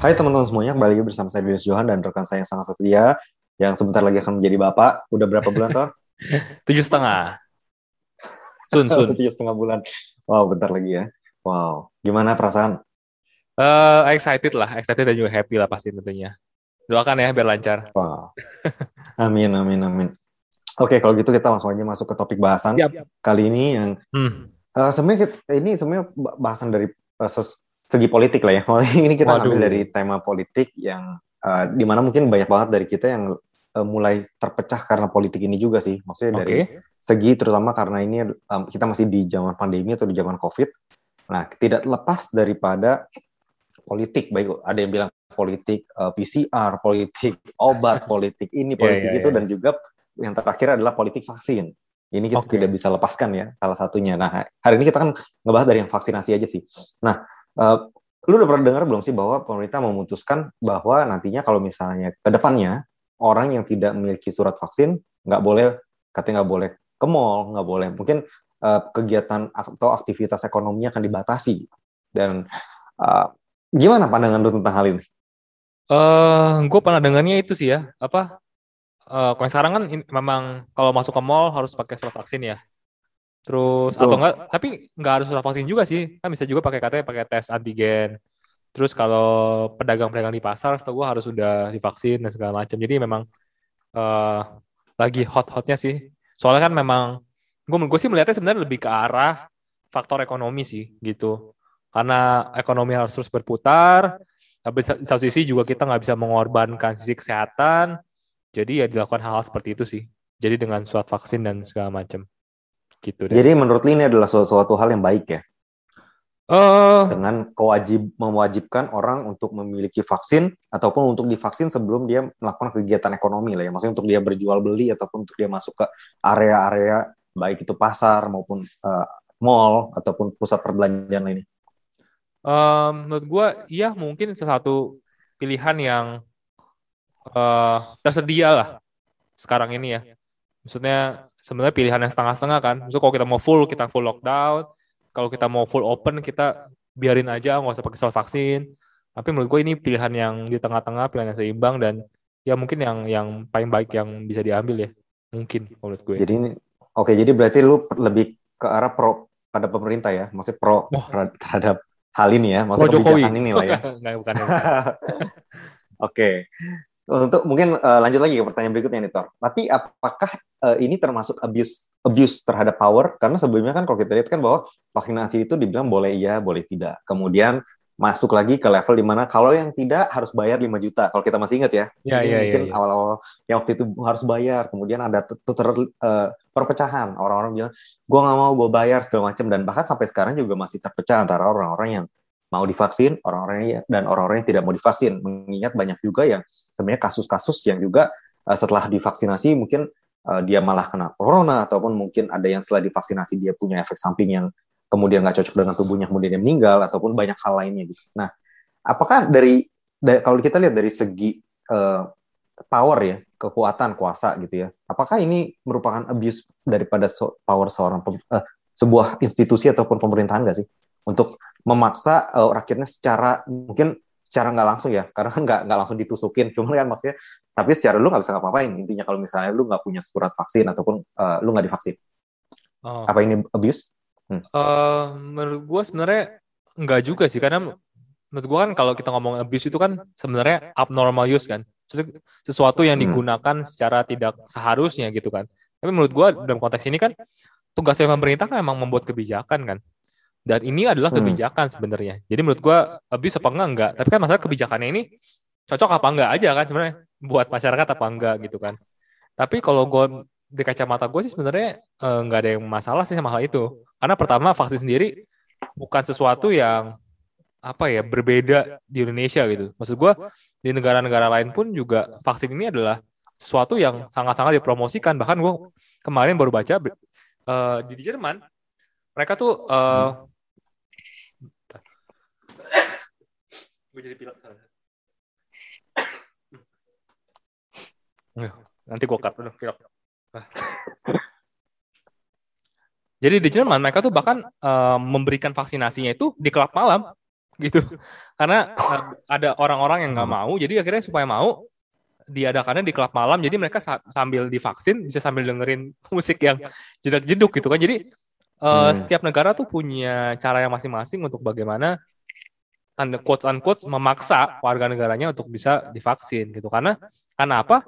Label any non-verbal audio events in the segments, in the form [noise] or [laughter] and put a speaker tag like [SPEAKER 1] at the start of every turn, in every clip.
[SPEAKER 1] Hai teman-teman semuanya, kembali lagi bersama saya Dennis Johan dan rekan saya yang sangat setia yang sebentar lagi akan menjadi bapak. Udah berapa bulan, Tor? [laughs]
[SPEAKER 2] Tujuh setengah. Sun, [laughs] sun.
[SPEAKER 1] Tujuh setengah bulan. Wow, bentar lagi ya. Wow, gimana perasaan?
[SPEAKER 2] Uh, excited lah, excited dan juga happy lah pasti tentunya. Doakan ya biar lancar.
[SPEAKER 1] Wow. [laughs] Amin, amin, amin. Oke, kalau gitu kita langsung aja masuk ke topik bahasan
[SPEAKER 2] Yap.
[SPEAKER 1] kali ini yang
[SPEAKER 2] Hmm.
[SPEAKER 1] eh, sebenarnya kita- ini sebenarnya bahasan dari ses- segi politik lah ya. [laughs] ini kita
[SPEAKER 2] Waduh.
[SPEAKER 1] ambil dari tema politik yang eh, di mana mungkin banyak banget dari kita yang eh, mulai terpecah karena politik ini juga sih. Maksudnya dari segi terutama karena ini um, kita masih di zaman pandemi atau di zaman covid nah tidak lepas daripada politik baik ada yang bilang politik uh, PCR politik [laughs] obat politik ini
[SPEAKER 2] Ya,
[SPEAKER 1] politik
[SPEAKER 2] ya,
[SPEAKER 1] itu
[SPEAKER 2] ya.
[SPEAKER 1] dan juga yang terakhir adalah politik vaksin ini kita
[SPEAKER 2] Oke.
[SPEAKER 1] tidak bisa lepaskan ya salah satunya nah hari ini kita kan ngebahas dari yang vaksinasi aja sih nah uh, lu udah pernah dengar belum sih bahwa pemerintah memutuskan bahwa nantinya kalau misalnya ke depannya orang yang tidak memiliki surat vaksin nggak boleh katanya nggak boleh ke mall, nggak boleh mungkin uh, kegiatan atau aktivitas ekonominya akan dibatasi. Dan uh, gimana pandangan lu tentang hal ini?
[SPEAKER 2] Eh, gue pernah dengarnya itu sih ya, apa? eh kalau sekarang kan memang kalau masuk ke mall harus pakai surat vaksin ya. Terus
[SPEAKER 1] Betul.
[SPEAKER 2] atau enggak, tapi nggak harus surat vaksin juga sih. Kan bisa juga pakai katanya pakai tes antigen. Terus kalau pedagang-pedagang di pasar, setahu gue harus sudah divaksin dan segala macam. Jadi memang eh lagi hot-hotnya sih. Soalnya kan memang gue gue sih melihatnya sebenarnya lebih ke arah faktor ekonomi sih gitu. Karena ekonomi harus terus berputar, tapi di satu sisi juga kita nggak bisa mengorbankan sisi kesehatan. Jadi ya dilakukan hal-hal seperti itu sih. Jadi dengan surat vaksin dan segala macam. Gitu deh.
[SPEAKER 1] Jadi menurut lu ini adalah suatu, hal yang baik ya,
[SPEAKER 2] Eh,
[SPEAKER 1] dengan kewajib mewajibkan orang untuk memiliki vaksin ataupun untuk divaksin sebelum dia melakukan kegiatan ekonomi lah ya, maksudnya untuk dia berjual beli ataupun untuk dia masuk ke area-area baik itu pasar maupun uh, mall ataupun pusat perbelanjaan lainnya.
[SPEAKER 2] em, menurut gue, iya mungkin sesuatu pilihan yang eh, tersedia lah sekarang ini ya. Maksudnya sebenarnya pilihan yang setengah-setengah kan. Maksudnya kalau kita mau full, kita full lockdown. Kalau kita mau full open, kita biarin aja, nggak usah pakai surat vaksin. Tapi menurut gue ini pilihan yang di tengah-tengah, pilihan yang seimbang dan ya mungkin yang yang paling baik yang bisa diambil ya. Mungkin menurut gue.
[SPEAKER 1] Jadi ini oke, jadi berarti lu lebih ke arah pro pada pemerintah ya, maksudnya pro
[SPEAKER 2] Wah.
[SPEAKER 1] terhadap- hal ini ya,
[SPEAKER 2] Pro
[SPEAKER 1] maksudnya
[SPEAKER 2] Jokowi.
[SPEAKER 1] kebijakan ini lah ya. [laughs]
[SPEAKER 2] Nggak, bukan, bukan. [laughs]
[SPEAKER 1] Oke. Untuk mungkin eh, lanjut lagi ke pertanyaan berikutnya nih Tor. Tapi apakah eh, ini termasuk abuse abuse terhadap power? Karena sebelumnya kan kalau kita lihat kan bahwa vaksinasi itu dibilang boleh iya, boleh tidak. Kemudian masuk lagi ke level di mana kalau yang tidak harus bayar 5 juta. Kalau kita masih ingat ya.
[SPEAKER 2] Ya, ya, ya,
[SPEAKER 1] mungkin
[SPEAKER 2] ya.
[SPEAKER 1] awal-awal yang waktu itu harus bayar. Kemudian ada ter- ter- eh, perpecahan. Orang-orang bilang, gue nggak mau, gue bayar segala macam. Dan bahkan sampai sekarang juga masih terpecah antara orang-orang yang mau divaksin, orang-orang yang dan orang-orang yang tidak mau divaksin. Mengingat banyak juga yang sebenarnya kasus-kasus yang juga eh, setelah divaksinasi mungkin eh, dia malah kena corona ataupun mungkin ada yang setelah divaksinasi dia punya efek samping yang kemudian nggak cocok dengan tubuhnya kemudian dia meninggal ataupun banyak hal lainnya gitu. Nah, apakah dari, da- kalau kita lihat dari segi eh, power ya, kekuatan kuasa gitu ya, apakah ini merupakan abuse daripada so- power seorang eh, sebuah institusi ataupun pemerintahan nggak sih untuk memaksa eh, rakyatnya secara mungkin secara nggak langsung ya karena kan [laughs] nggak nggak langsung ditusukin. Cuman kan maksudnya tapi secara lu nggak bisa ngapa-ngapain. Intinya kalau misalnya lu nggak punya surat vaksin ataupun eh, lu nggak divaksin.
[SPEAKER 2] Oh.
[SPEAKER 1] apa ini abuse?
[SPEAKER 2] Eh, menurut gue sebenarnya enggak juga sih karena menurut gue kan kalau kita ngomong abuse itu kan sebenarnya abnormal use kan. Sesuatu yang
[SPEAKER 1] Hmm.
[SPEAKER 2] digunakan secara tidak seharusnya gitu kan. Tapi menurut gue dalam konteks ini kan tugasnya pemerintah kan memang membuat kebijakan kan dan ini adalah
[SPEAKER 1] Hmm.
[SPEAKER 2] kebijakan sebenarnya jadi menurut gue abuse apa enggak enggak tapi kan masalah kebijakannya ini cocok apa enggak aja kan sebenarnya buat masyarakat apa enggak gitu kan tapi kalau gue di kacamata gue sih sebenarnya eh, nggak ada yang masalah sih sama hal itu karena pertama vaksin sendiri bukan sesuatu yang apa ya berbeda di Indonesia gitu. Maksud gua di negara-negara lain pun juga vaksin ini adalah sesuatu yang sangat-sangat dipromosikan. Bahkan gua kemarin baru baca eh, di Jerman mereka tuh eh, Gue jadi. Eh, Nanti gue cut pilek. Ah. [laughs] Jadi di Jerman mereka tuh bahkan eh, memberikan vaksinasinya itu di klub malam gitu. Karena uh, ada orang-orang yang nggak hmm. mau, jadi akhirnya supaya mau diadakannya di klub malam, jadi mereka sambil divaksin bisa sambil dengerin [laughs] musik yang jedak-jeduk gitu kan. Jadi uh, hmm. setiap negara tuh punya cara yang masing-masing untuk bagaimana quotes unquote memaksa warga negaranya untuk bisa divaksin gitu. Karena karena apa?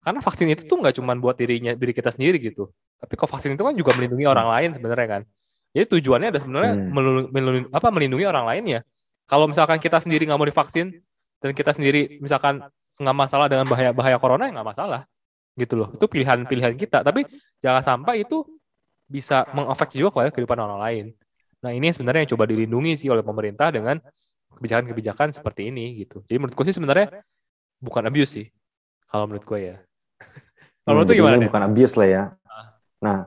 [SPEAKER 2] Karena vaksin itu tuh nggak cuma buat dirinya diri kita sendiri gitu. Tapi kok vaksin itu kan juga melindungi orang lain sebenarnya kan. Jadi tujuannya ada sebenarnya hmm. melindungi, melindungi, apa melindungi orang lain ya. Kalau misalkan kita sendiri nggak mau divaksin dan kita sendiri misalkan nggak masalah dengan bahaya bahaya corona ya nggak masalah gitu loh. Itu pilihan-pilihan kita. Tapi jangan sampai itu bisa mengefek juga kepada kehidupan orang lain. Nah ini sebenarnya yang coba dilindungi sih oleh pemerintah dengan kebijakan-kebijakan seperti ini gitu. Jadi menurut gue sih sebenarnya bukan abuse sih. Kalau menurut gue ya. [laughs]
[SPEAKER 1] kalau menurut hmm, gimana? Bukan abuse lah ya. Ah. Nah,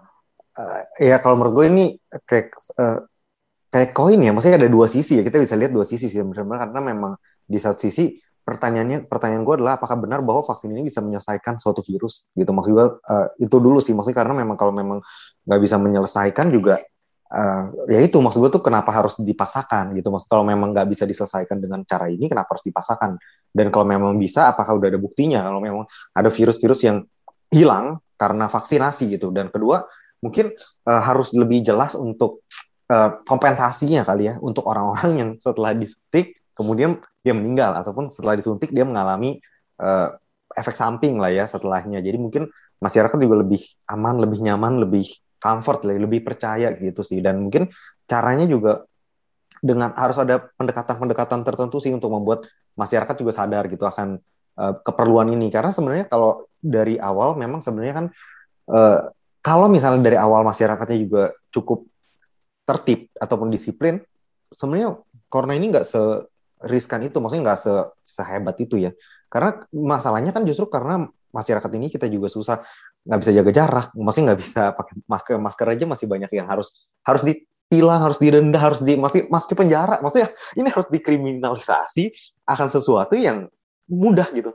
[SPEAKER 1] uh, ya kalau menurut gue ini kayak uh, kayak koin ya, maksudnya ada dua sisi ya. Kita bisa lihat dua sisi sih sebenarnya karena memang di satu sisi pertanyaannya pertanyaan gue adalah apakah benar bahwa vaksin ini bisa menyelesaikan suatu virus gitu maksud gue uh, itu dulu sih maksudnya karena memang kalau memang nggak bisa menyelesaikan juga uh, ya itu maksud gue tuh kenapa harus dipaksakan gitu. Maksud kalau memang nggak bisa diselesaikan dengan cara ini kenapa harus dipaksakan? Dan kalau memang bisa apakah udah ada buktinya? Kalau memang ada virus-virus yang hilang karena vaksinasi gitu. Dan kedua mungkin uh, harus lebih jelas untuk uh, kompensasinya kali ya untuk orang-orang yang setelah disuntik kemudian dia meninggal ataupun setelah disuntik dia mengalami uh, efek samping lah ya setelahnya. Jadi mungkin masyarakat juga lebih aman lebih nyaman lebih comfort lebih percaya gitu sih. Dan mungkin caranya juga dengan harus ada pendekatan-pendekatan tertentu sih untuk membuat masyarakat juga sadar gitu akan uh, keperluan ini. Karena sebenarnya kalau dari awal memang sebenarnya kan uh, kalau misalnya dari awal masyarakatnya juga cukup tertib ataupun disiplin sebenarnya corona ini nggak seriskan itu maksudnya nggak se sehebat itu ya. Karena masalahnya kan justru karena masyarakat ini kita juga susah nggak bisa jaga jarak, masih nggak bisa pakai masker masker aja masih banyak yang harus harus ditilang, harus didenda, harus di masih masuk penjara, maksudnya ini harus dikriminalisasi akan sesuatu yang mudah gitu.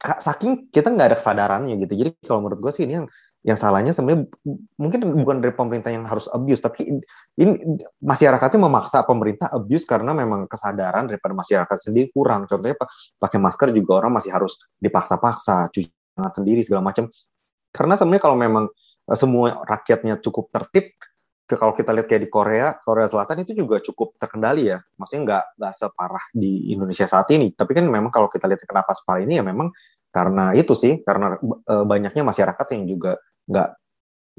[SPEAKER 1] Saking kita nggak ada kesadarannya gitu. Jadi kalau menurut gue sih ini yang yang salahnya sebenarnya mungkin bukan dari pemerintah yang harus abuse, tapi ini, ini masyarakatnya memaksa pemerintah abuse karena memang kesadaran daripada masyarakat sendiri kurang. Contohnya pakai masker juga orang masih harus dipaksa-paksa, cuci tangan sendiri segala macam. Karena sebenarnya kalau memang eh, semua rakyatnya cukup tertib, kalau kita lihat kayak di Korea, Korea Selatan itu juga cukup terkendali ya. Maksudnya nggak nggak separah di Indonesia saat ini. Tapi kan memang kalau kita lihat kenapa separah ini ya memang karena itu sih, karena e, banyaknya masyarakat yang juga nggak,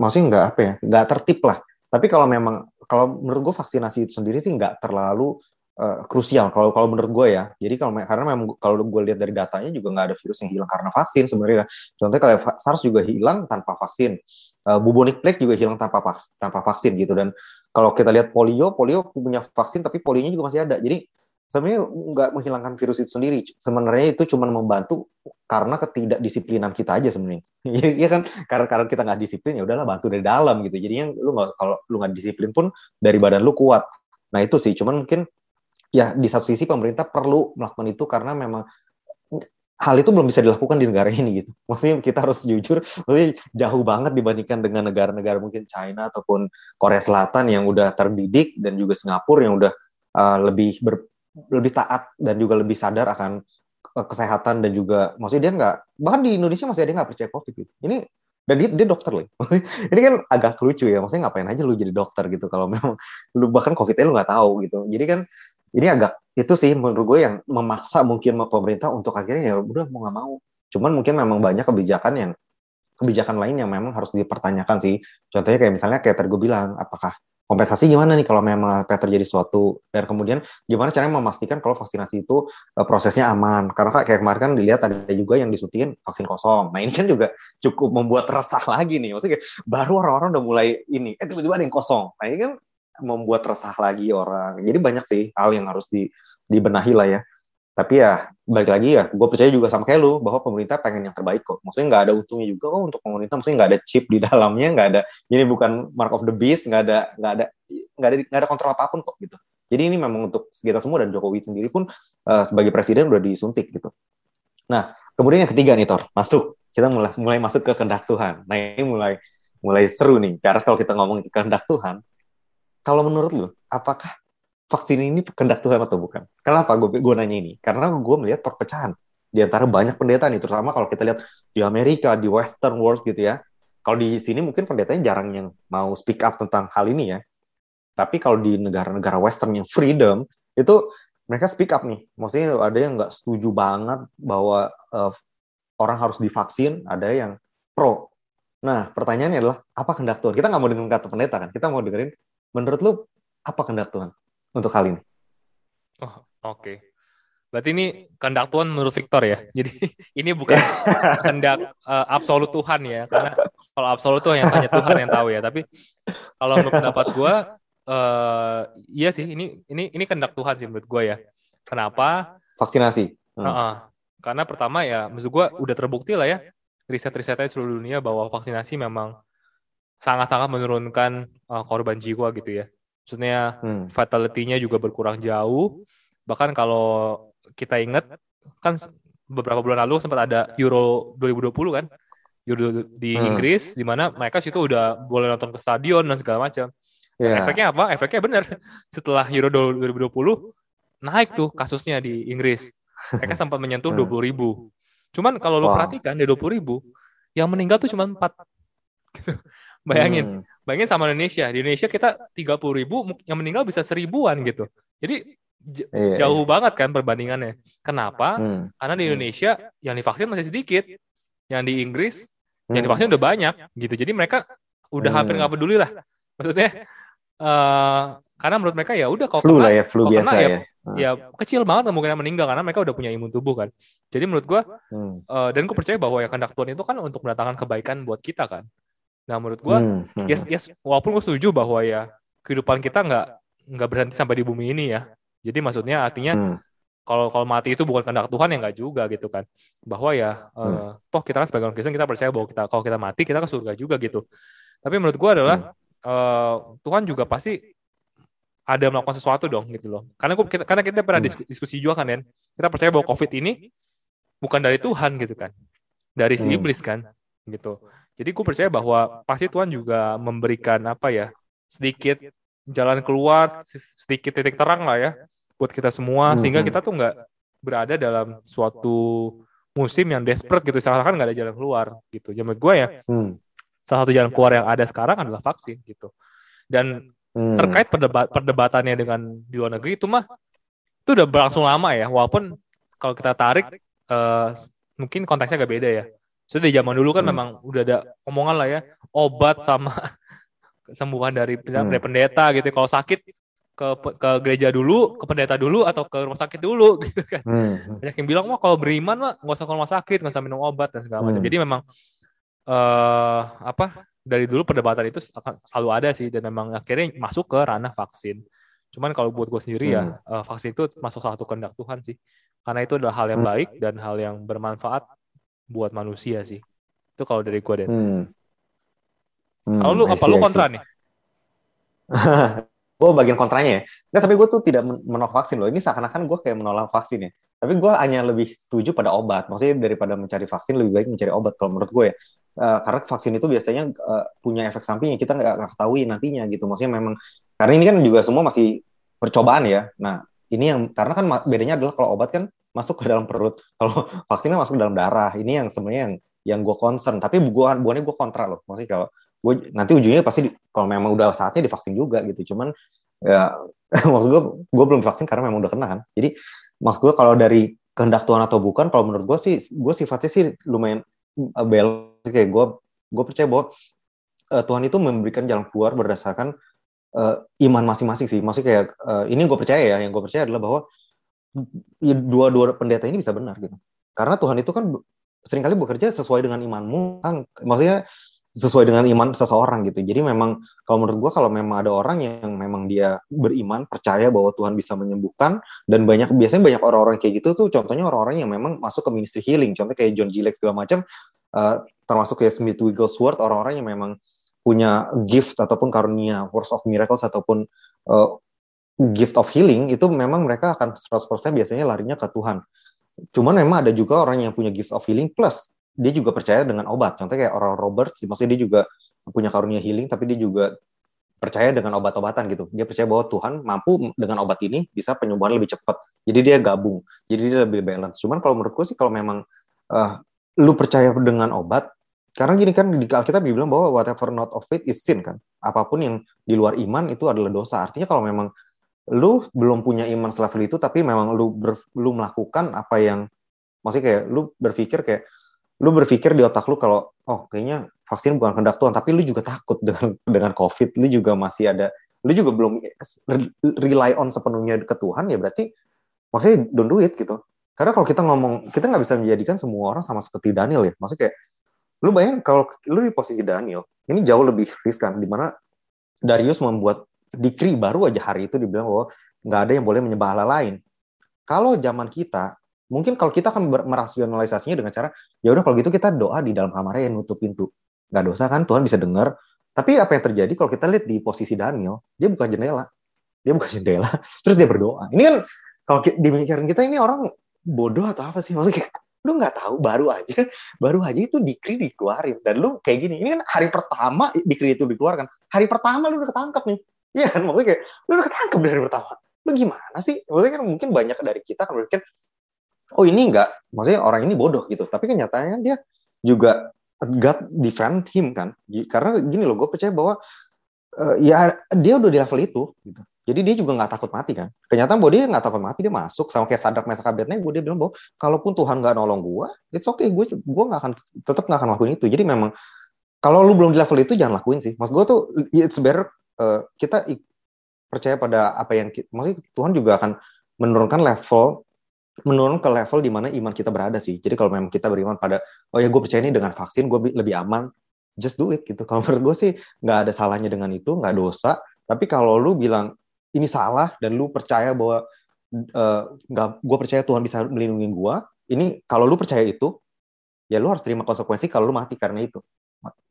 [SPEAKER 1] maksudnya nggak apa ya, nggak tertib lah. Tapi kalau memang kalau menurut gue vaksinasi itu sendiri sih nggak terlalu uh, krusial kalau kalau menurut gue ya. Jadi kalau karena memang kalau gue lihat dari datanya juga nggak ada virus yang hilang karena vaksin sebenarnya. Contohnya kalau SARS juga hilang tanpa vaksin, uh, bubonic plague juga hilang tanpa vaksin, tanpa vaksin gitu. Dan kalau kita lihat polio, polio punya vaksin tapi polionya juga masih ada. Jadi sebenarnya nggak menghilangkan virus itu sendiri. Sebenarnya itu cuma membantu karena ketidakdisiplinan kita aja sebenarnya. [laughs] Iya kan karena karena kita nggak disiplin ya udahlah bantu dari dalam gitu. Jadi yang lu nggak kalau lu nggak disiplin pun dari badan lu kuat. Nah itu sih cuman mungkin ya di satu sisi pemerintah perlu melakukan itu karena memang hal itu belum bisa dilakukan di negara ini gitu. [laughs] Maksudnya kita harus jujur, maksudnya jauh banget dibandingkan dengan negara-negara mungkin China ataupun Korea Selatan yang udah terdidik dan juga Singapura yang udah uh, lebih ber, lebih taat dan juga lebih sadar akan uh, kesehatan dan juga maksudnya dia nggak bahkan di Indonesia masih ada yang nggak percaya COVID gitu. Ini dan dia, dia dokter loh. [laughs] ini kan agak lucu ya, maksudnya ngapain aja lu jadi dokter gitu kalau memang lu bahkan COVID-nya lu nggak tahu gitu. Jadi kan ini agak itu sih menurut gue yang memaksa mungkin pemerintah untuk akhirnya ya udah mau nggak mau. Cuman mungkin memang banyak kebijakan yang kebijakan lain yang memang harus dipertanyakan sih. Contohnya kayak misalnya kayak tadi gue bilang, apakah kompensasi gimana nih kalau memang terjadi suatu? Dan kemudian gimana caranya memastikan kalau vaksinasi itu uh, prosesnya aman? Karena kayak kemarin kan dilihat ada juga yang disuntikin vaksin kosong. Nah ini kan juga cukup membuat resah lagi nih. Maksudnya baru orang-orang udah mulai ini eh tiba-tiba ada yang kosong. Nah ini kan membuat resah lagi orang. Jadi banyak sih hal yang harus di, dibenahi lah ya. Tapi ya balik lagi ya, gue percaya juga sama kayak lu bahwa pemerintah pengen yang terbaik kok. Maksudnya nggak ada untungnya juga kok untuk pemerintah. Maksudnya nggak ada chip di [laughs] dalamnya, nggak ada ini bukan mark of the beast, nggak ada nggak ada nggak ada nggak ada kontrol apa pun kok gitu. Jadi ini memang untuk kita semua dan Jokowi sendiri pun uh, sebagai presiden udah disuntik gitu. Nah kemudian yang ketiga nih Tor, masuk kita mulai mulai masuk ke kehendak Tuhan. Nah ini mulai mulai seru nih karena kalau kita ngomong ke kehendak Tuhan, kalau menurut lu, apakah vaksin ini kehendak Tuhan atau bukan? Kenapa gue gue nanya ini? Karena gue melihat perpecahan di antara banyak pendeta nih, terutama kalau kita lihat di Amerika, di Western world gitu ya. Kalau di sini mungkin pendetanya jarang yang mau speak up tentang hal ini ya. Tapi kalau di negara-negara Western yang freedom, itu mereka speak up nih. Maksudnya ada yang nggak setuju banget bahwa uh, orang harus divaksin, ada yang pro. Nah, pertanyaannya adalah, apa kehendak Tuhan? Kita nggak mau dengerin kata pendeta kan? Kita mau dengerin, menurut lu, apa kehendak Tuhan untuk hal ini?
[SPEAKER 2] Oh, oke. Okay. Berarti ini kehendak Tuhan menurut Victor ya. Jadi [laughs] ini bukan kehendak uh, absolut Tuhan ya. Karena kalau absolut tuh yang tanya Tuhan yang tahu ya. Tapi kalau menurut pendapat gue, uh, iya sih ini ini ini kehendak Tuhan sih menurut gue ya. Kenapa?
[SPEAKER 1] Vaksinasi.
[SPEAKER 2] Hmm. Uh -uh. Karena pertama ya, maksud gue udah terbukti lah ya riset-risetnya seluruh dunia bahwa vaksinasi memang sangat-sangat menurunkan uh, korban jiwa gitu ya. Maksudnya hmm. fatality-nya juga berkurang jauh. Bahkan kalau kita ingat kan beberapa bulan lalu sempat ada Euro 2020 kan Euro di hmm. Inggris di mana mereka situ udah boleh nonton ke stadion dan segala macam. Yeah. Efeknya apa? Efeknya benar. [laughs] Setelah Euro 2020 naik tuh kasusnya di Inggris. Mereka sempat menyentuh hmm. dua puluh ribu. Cuman kalau lu wow. perhatikan di dua puluh ribu, yang meninggal tuh cuma empat. Bayangin, hmm. bayangin sama Indonesia. Di Indonesia kita tiga puluh ribu, yang meninggal bisa seribuan gitu. Jadi iya, jauh iya. banget kan perbandingannya. Kenapa? Hmm. Karena di hmm. Indonesia yang divaksin masih sedikit, yang di Inggris hmm. yang divaksin udah banyak gitu. Jadi mereka udah hmm. hampir nggak peduli lah. Maksudnya uh, karena menurut mereka ya udah kalau
[SPEAKER 1] flu kena, lah ya, flu biasa kena, ya,
[SPEAKER 2] ya. Ya kecil banget kemungkinan meninggal karena mereka udah punya imun tubuh kan. Jadi menurut gua hmm. uh, dan gue percaya bahwa ya kehendak Tuhan itu kan untuk mendatangkan kebaikan buat kita kan. Nah menurut gua hmm. Hmm. yes yes walaupun gue setuju bahwa ya kehidupan kita nggak nggak berhenti sampai di bumi ini ya jadi maksudnya artinya hmm. kalau kalau mati itu bukan kehendak Tuhan ya nggak juga gitu kan. Bahwa ya hmm. uh, toh kita kan sebagai orang Kristen kita percaya bahwa kita kalau kita mati kita ke surga juga gitu. Tapi menurut gua adalah hmm. uh, Tuhan juga pasti ada melakukan sesuatu dong gitu loh. Karena gua, kita, karena kita pernah hmm. diskusi juga kan, kan kita percaya bahwa COVID ini bukan dari Tuhan gitu kan, dari si hmm. iblis kan, gitu. Jadi gue percaya bahwa pasti Tuhan juga memberikan apa ya sedikit jalan keluar, sedikit titik terang lah ya buat kita semua hmm. sehingga kita tuh nggak berada dalam suatu musim yang desperate gitu seakan-akan nggak ada jalan keluar gitu. Jadi menurut gue ya hmm. salah satu jalan keluar yang ada sekarang adalah vaksin gitu. Dan hmm. terkait perdebat perdebatannya dengan di luar negeri itu mah itu udah berlangsung lama ya walaupun kalau kita tarik uh, mungkin konteksnya agak beda ya. Sudah di zaman dulu kan hmm. memang udah ada omongan lah ya obat sama [laughs] kesembuhan dari, hmm. dari pendeta gitu. Kalau sakit ke ke gereja dulu, ke pendeta dulu atau ke rumah sakit dulu [laughs] gitu kan. Hmm. Banyak yang bilang mah kalau beriman mah nggak usah ke rumah sakit, nggak usah minum obat dan segala macam. Hmm. Jadi memang uh, apa dari dulu perdebatan itu akan selalu ada sih dan memang akhirnya masuk ke ranah vaksin. Cuman kalau buat gue sendiri ya, hmm. uh, vaksin itu masuk salah satu kehendak Tuhan sih. Karena itu adalah hal yang hmm. baik dan hal yang bermanfaat buat manusia sih. Itu kalau dari gue deh. Hmm. Hmm, kalau lu apa lu kontra nih? [laughs]
[SPEAKER 1] gue bagian kontranya ya. Nggak, tapi gue tuh tidak menolak vaksin loh. Ini seakan-akan gue kayak menolak vaksin ya. Tapi gue hanya lebih setuju pada obat. Maksudnya daripada mencari vaksin, lebih baik mencari obat kalau menurut gue ya. Uh, karena vaksin itu biasanya uh, punya efek samping yang kita nggak ketahui nantinya gitu. Maksudnya memang, karena ini kan juga semua masih percobaan ya. Nah, ini yang, karena kan bedanya adalah kalau obat kan masuk ke dalam perut. Kalau [laughs] vaksinnya masuk ke dalam darah. Ini yang sebenarnya yang yang gue concern. Tapi gue, bukannya gue kontra loh. Maksudnya kalau gue nanti ujungnya pasti kalau memang udah saatnya divaksin juga gitu cuman ya [laughs] maksud gue gue belum divaksin karena memang udah kena kan jadi maksud gue kalau dari kehendak Tuhan atau bukan kalau menurut gue sih gue sifatnya sih lumayan uh, bel kayak gue gue percaya bahwa uh, Tuhan itu memberikan jalan keluar berdasarkan uh, iman masing-masing sih maksudnya kayak uh, ini gue percaya ya yang gue percaya adalah bahwa ya, dua-dua pendeta ini bisa benar gitu karena Tuhan itu kan sering kali bekerja sesuai dengan imanmu kan maksudnya sesuai dengan iman seseorang gitu. Jadi memang kalau menurut gue kalau memang ada orang yang memang dia beriman percaya bahwa Tuhan bisa menyembuhkan dan banyak biasanya banyak orang-orang kayak gitu tuh contohnya orang-orang yang memang masuk ke ministry healing. Contoh kayak John Gillette segala macam uh, termasuk kayak Smith Wigglesworth orang-orang yang memang punya gift ataupun karunia words of miracles ataupun uh, gift of healing itu memang mereka akan 100% biasanya larinya ke Tuhan. Cuman memang ada juga orang yang punya gift of healing plus dia juga percaya dengan obat. Contohnya kayak orang Robert, maksudnya dia juga punya karunia healing, tapi dia juga percaya dengan obat-obatan gitu. Dia percaya bahwa Tuhan mampu dengan obat ini bisa penyembuhan lebih cepat. Jadi dia gabung. Jadi dia lebih balance. Cuman kalau menurutku sih kalau memang uh, lu percaya dengan obat, karena gini kan di Alkitab dibilang bahwa whatever not of faith is sin kan. Apa pun yang di luar iman itu adalah dosa. Artinya kalau memang lu belum punya iman selevel itu tapi memang lu ber, lu melakukan apa yang maksudnya kayak lu berpikir kayak lu berpikir di otak lu kalau oh kayaknya vaksin bukan kehendak Tuhan tapi lu juga takut [laughs] dengan dengan covid lu juga masih ada lu juga belum rely on sepenuhnya ke Tuhan ya berarti maksudnya don't do it gitu. Karena kalau kita ngomong kita nggak bisa menjadikan semua orang sama seperti Daniel ya. Maksudnya kayak lu bayangin kalau lu di posisi Daniel ini jauh lebih riskan di mana Darius membuat dikri baru aja hari itu dibilang bahwa nggak ada yang boleh menyembah Allah lain. Kalau zaman kita, mungkin kalau kita akan merasionalisasinya dengan cara, ya udah kalau gitu kita doa di dalam kamarnya yang nutup pintu. Nggak dosa kan, Tuhan bisa dengar. Tapi apa yang terjadi kalau kita lihat di posisi Daniel, dia bukan jendela. Dia bukan [laughs] jendela, terus dia berdoa. Ini kan kalau di pikiran kita ini orang bodoh atau apa sih? Maksudnya lu nggak tahu baru aja [laughs] baru aja itu dikri dikeluarin dan lu kayak gini ini kan hari pertama dikri itu dikeluarkan hari pertama lu udah ketangkep nih Iya kan, maksudnya kayak, lu udah ketangkep dari pertama. Lu gimana sih? Maksudnya kan mungkin banyak dari kita kan berpikir, oh ini enggak, maksudnya orang ini bodoh gitu. Tapi kenyataannya dia juga God defend him kan. Karena gini loh, gue percaya bahwa uh, ya dia udah di level itu. Gitu. Jadi dia juga nggak takut mati kan. Kenyataan bahwa dia nggak takut mati, dia masuk sama kayak sadar masa kabetnya, gue dia bilang bahwa kalaupun Tuhan nggak nolong gue, it's okay, gue gue nggak akan tetap nggak akan lakuin itu. Jadi memang kalau lu belum di level itu jangan lakuin sih. Mas gue tuh it's better uh, kita percaya pada apa yang maksudnya Tuhan juga akan menurunkan level menurun ke level di mana iman kita berada sih. Jadi kalau memang kita beriman pada oh ya gue percaya ini dengan vaksin gue lebih aman, just do it gitu. Kalau [laughs] menurut gue sih nggak ada salahnya dengan itu, nggak dosa. Tapi kalau lu bilang ini salah dan lu percaya bahwa uh, nggak gue percaya Tuhan bisa melindungi gue, ini kalau lu percaya itu ya lu harus terima konsekuensi kalau lu mati karena itu.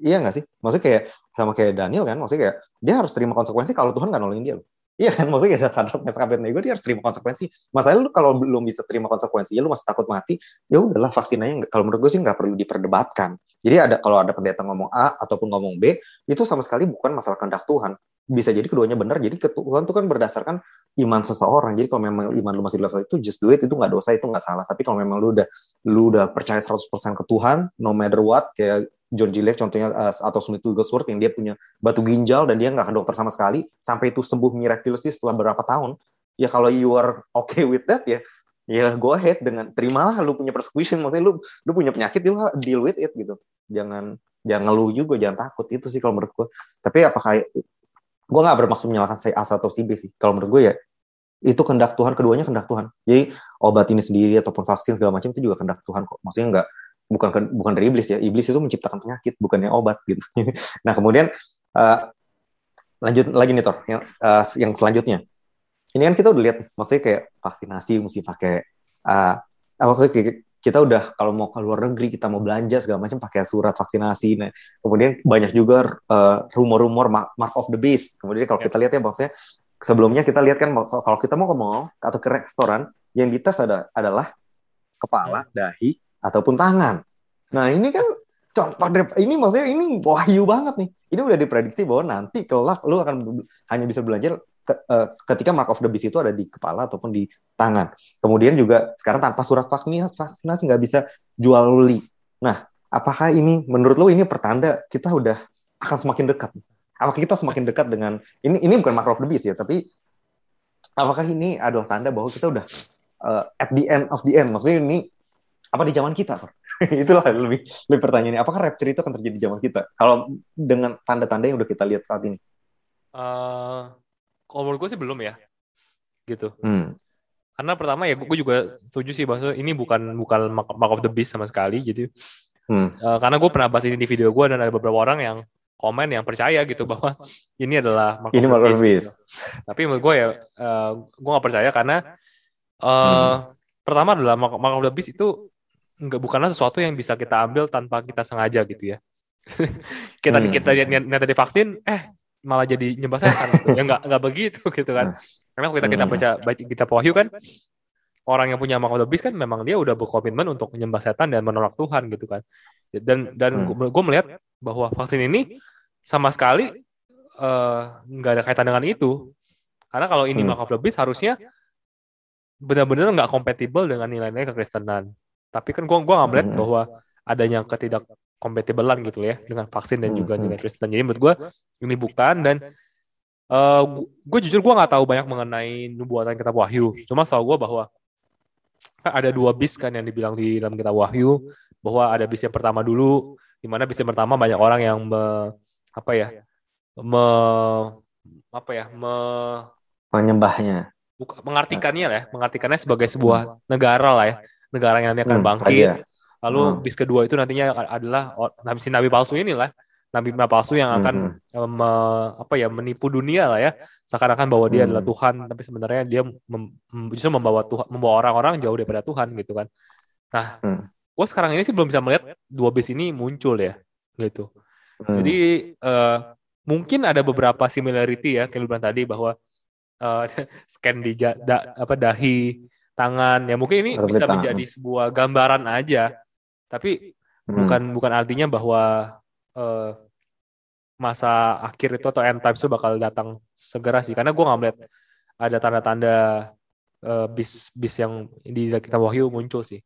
[SPEAKER 1] Iya nggak sih? Maksudnya kayak sama kayak Daniel kan, maksudnya kayak dia harus terima konsekuensi kalau Tuhan nggak nolongin dia. [laughs] Iya kan, maksudnya ada sadar mes nego dia harus terima konsekuensi. Masalahnya lu kalau belum bisa terima konsekuensi, lu masih takut mati, ya udahlah vaksin aja. Kalau menurut gue sih nggak perlu diperdebatkan. Jadi ada kalau ada pendeta ngomong A ataupun ngomong B, itu sama sekali bukan masalah kehendak Tuhan. Bisa jadi keduanya benar. Jadi Tuhan itu kan berdasarkan iman seseorang. Jadi kalau memang iman lu masih level itu, just do it. Itu nggak dosa, itu nggak salah. Tapi kalau memang lu udah lu udah percaya 100% ke Tuhan, no matter what, kayak John Gillette contohnya uh, atau Smith Wigglesworth yang dia punya batu ginjal dan dia nggak ke dokter sama sekali sampai itu sembuh miraculously setelah beberapa tahun. Ya kalau you are okay with that ya ya go ahead dengan terimalah lu punya persecution maksudnya lu lu punya penyakit lu deal with it gitu. Jangan jangan ngeluh juga jangan takut itu sih kalau menurut gue tapi apakah gue nggak bermaksud menyalahkan saya A atau si B sih. Kalau menurut gue ya itu kehendak Tuhan keduanya kehendak Tuhan. Jadi obat ini sendiri ataupun vaksin segala macam itu juga kehendak Tuhan kok. Maksudnya nggak bukan bukan dari iblis ya iblis itu menciptakan penyakit bukannya obat gitu [laughs] nah kemudian uh, lanjut lagi nih Tor yang, uh, yang selanjutnya ini kan kita udah lihat maksudnya kayak vaksinasi mesti pakai uh, kita udah kalau mau ke luar negeri kita mau belanja segala macam pakai surat vaksinasi nah kemudian banyak juga uh, rumor-rumor mark of the beast kemudian kalau ya. kita lihat ya maksudnya sebelumnya kita lihat kan kalau kita mau ke mall atau ke restoran yang dites ada adalah kepala, ya. dahi, ataupun tangan. Nah ini kan contoh ini maksudnya ini wahyu banget nih. Ini udah diprediksi bahwa nanti kelak lu akan hanya bisa belanja ke, uh, ketika mark of the beast itu ada di kepala ataupun di tangan. Kemudian juga sekarang tanpa surat vaksinasi nggak bisa jual beli. Nah, apakah ini menurut lo ini pertanda kita udah akan semakin dekat? Apakah kita semakin dekat dengan ini ini bukan mark of the beast ya, tapi apakah ini adalah tanda bahwa kita udah uh, at the end of the end? Maksudnya ini apa di zaman kita [laughs] itulah lebih lebih pertanyaannya apakah rapture itu akan terjadi di zaman kita? Kalau dengan tanda-tanda yang udah kita lihat saat ini.
[SPEAKER 2] Uh, kalau menurut gue sih belum ya. Gitu. Hmm. karena pertama ya gue juga setuju sih bahwa ini bukan bukan mark of the beast sama sekali jadi hmm. uh, karena gue pernah bahas ini di video gue dan ada beberapa orang yang komen yang percaya gitu bahwa [laughs] ini adalah
[SPEAKER 1] mark ini of the beast,
[SPEAKER 2] Gitu. tapi menurut gue ya uh, gue gak percaya karena uh, hmm. pertama adalah mark, mark of the beast itu nggak bukanlah sesuatu yang bisa kita ambil tanpa kita sengaja gitu ya. [laughs] kita hmm. kita lihat niat tadi vaksin, eh malah jadi nyembah setan gitu. ya nggak nggak begitu [laughs] gitu kan. Karena kita kita hmm. baca, kita wahyu kan orang yang punya makhluk lebih kan memang dia udah berkomitmen untuk menyembah setan dan menolak Tuhan gitu kan. Dan dan hmm. gue melihat bahwa vaksin ini sama sekali eh, nggak ada kaitan dengan itu. Karena kalau ini
[SPEAKER 1] Hmm.
[SPEAKER 2] The Beast harusnya benar-benar nggak kompatibel dengan nilai-nilai kekristenan. Tapi kan gua gua nggak melihat
[SPEAKER 1] Hmm.
[SPEAKER 2] bahwa adanya ketidak kompatibelan gitu ya dengan vaksin dan juga nilai Kristen. Jadi menurut gua ini bukan dan eh gue jujur gua nggak tahu banyak mengenai nubuatan kitab Wahyu. Cuma tahu gua bahwa kan ada dua bis kan yang dibilang di dalam kitab Wahyu bahwa ada bis yang pertama dulu di mana bis yang pertama banyak orang yang me- apa ya me, apa ya me,
[SPEAKER 1] Penyembahnya.
[SPEAKER 2] buka- mengartikannya lah ya, mengartikannya sebagai sebuah negara lah ya, negara yang nanti akan
[SPEAKER 1] Hmm,
[SPEAKER 2] bangkit.
[SPEAKER 1] raja.
[SPEAKER 2] Lalu
[SPEAKER 1] Hmm.
[SPEAKER 2] bis kedua itu nantinya adalah si nabi palsu inilah, nabi nabi palsu yang akan
[SPEAKER 1] Hmm,
[SPEAKER 2] eh, me- apa ya menipu dunia lah ya, seakan-akan bahwa dia
[SPEAKER 1] Hmm.
[SPEAKER 2] adalah Tuhan, tapi sebenarnya dia mem- justru membawa Tuhan, membawa orang-orang jauh daripada Tuhan gitu kan. Nah,
[SPEAKER 1] Hmm.
[SPEAKER 2] gue sekarang ini sih belum bisa melihat dua bis ini muncul ya, gitu.
[SPEAKER 1] hmm.
[SPEAKER 2] Jadi eh, mungkin ada beberapa similarity ya, kayak lu bilang tadi bahwa eh, [laughs] scan di da- apa dahi, tangan, ya mungkin ini
[SPEAKER 1] Atau
[SPEAKER 2] bisa
[SPEAKER 1] tangan.
[SPEAKER 2] menjadi sebuah gambaran aja, tapi
[SPEAKER 1] Hmm.
[SPEAKER 2] bukan bukan artinya bahwa eh, masa akhir itu atau end times itu bakal datang segera sih, karena gue nggak melihat ada tanda-tanda eh, bis bis yang di kitab Wahyu muncul sih,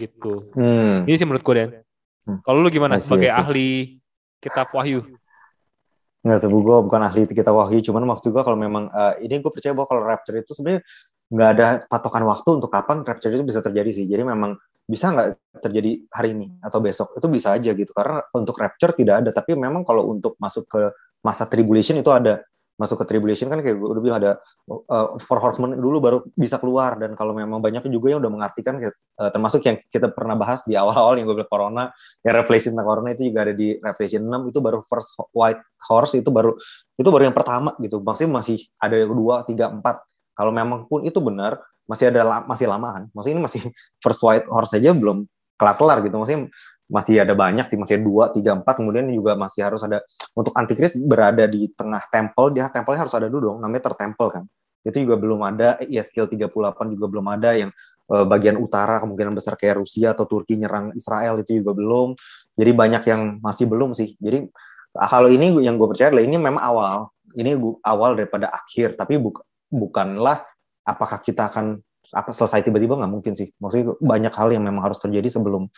[SPEAKER 2] gitu.
[SPEAKER 1] Hmm.
[SPEAKER 2] Ini sih menurut gue Den.
[SPEAKER 1] Hmm.
[SPEAKER 2] Kalau lu gimana
[SPEAKER 1] see,
[SPEAKER 2] sebagai
[SPEAKER 1] see.
[SPEAKER 2] ahli kitab Wahyu?
[SPEAKER 1] Nggak sebu gue bukan ahli kita wahyu, cuman maksud gue kalau memang eh, ini gue percaya bahwa kalau rapture itu sebenarnya nggak ada patokan waktu untuk kapan rapture itu bisa terjadi sih. Jadi memang bisa nggak terjadi hari ini atau besok itu bisa aja gitu. Karena untuk rapture tidak ada, tapi memang kalau untuk masuk ke masa tribulation itu ada. Masuk ke tribulation kan kayak udah bilang ada uh, four horsemen dulu baru bisa keluar dan kalau memang banyak juga yang udah mengartikan uh, termasuk yang kita pernah bahas di awal-awal yang gue bilang corona ya Revelation tentang corona itu juga ada di Revelation 6 itu baru first white horse itu baru itu baru yang pertama gitu maksudnya masih ada kedua tiga empat kalau memang pun itu benar masih ada masih lamaan maksudnya ini masih [laughs] first white horse saja belum kelar kelar gitu. Maksudnya masih ada banyak sih masih dua tiga empat. Kemudian juga masih harus ada untuk antikris berada di tengah temple dia tempelnya harus ada dulu dong. Namanya tertempel kan. Itu juga belum ada. ESKL 38 juga belum ada. Yang eh, bagian utara kemungkinan besar kayak Rusia atau Turki nyerang Israel itu juga belum. Jadi banyak yang masih belum sih. Jadi kalau ini yang gue percaya adalah ini memang awal. Ini awal daripada akhir. Tapi buk- bukanlah apakah kita akan apa selesai tiba-tiba nggak mungkin sih. Maksudnya banyak hal yang memang harus terjadi sebelum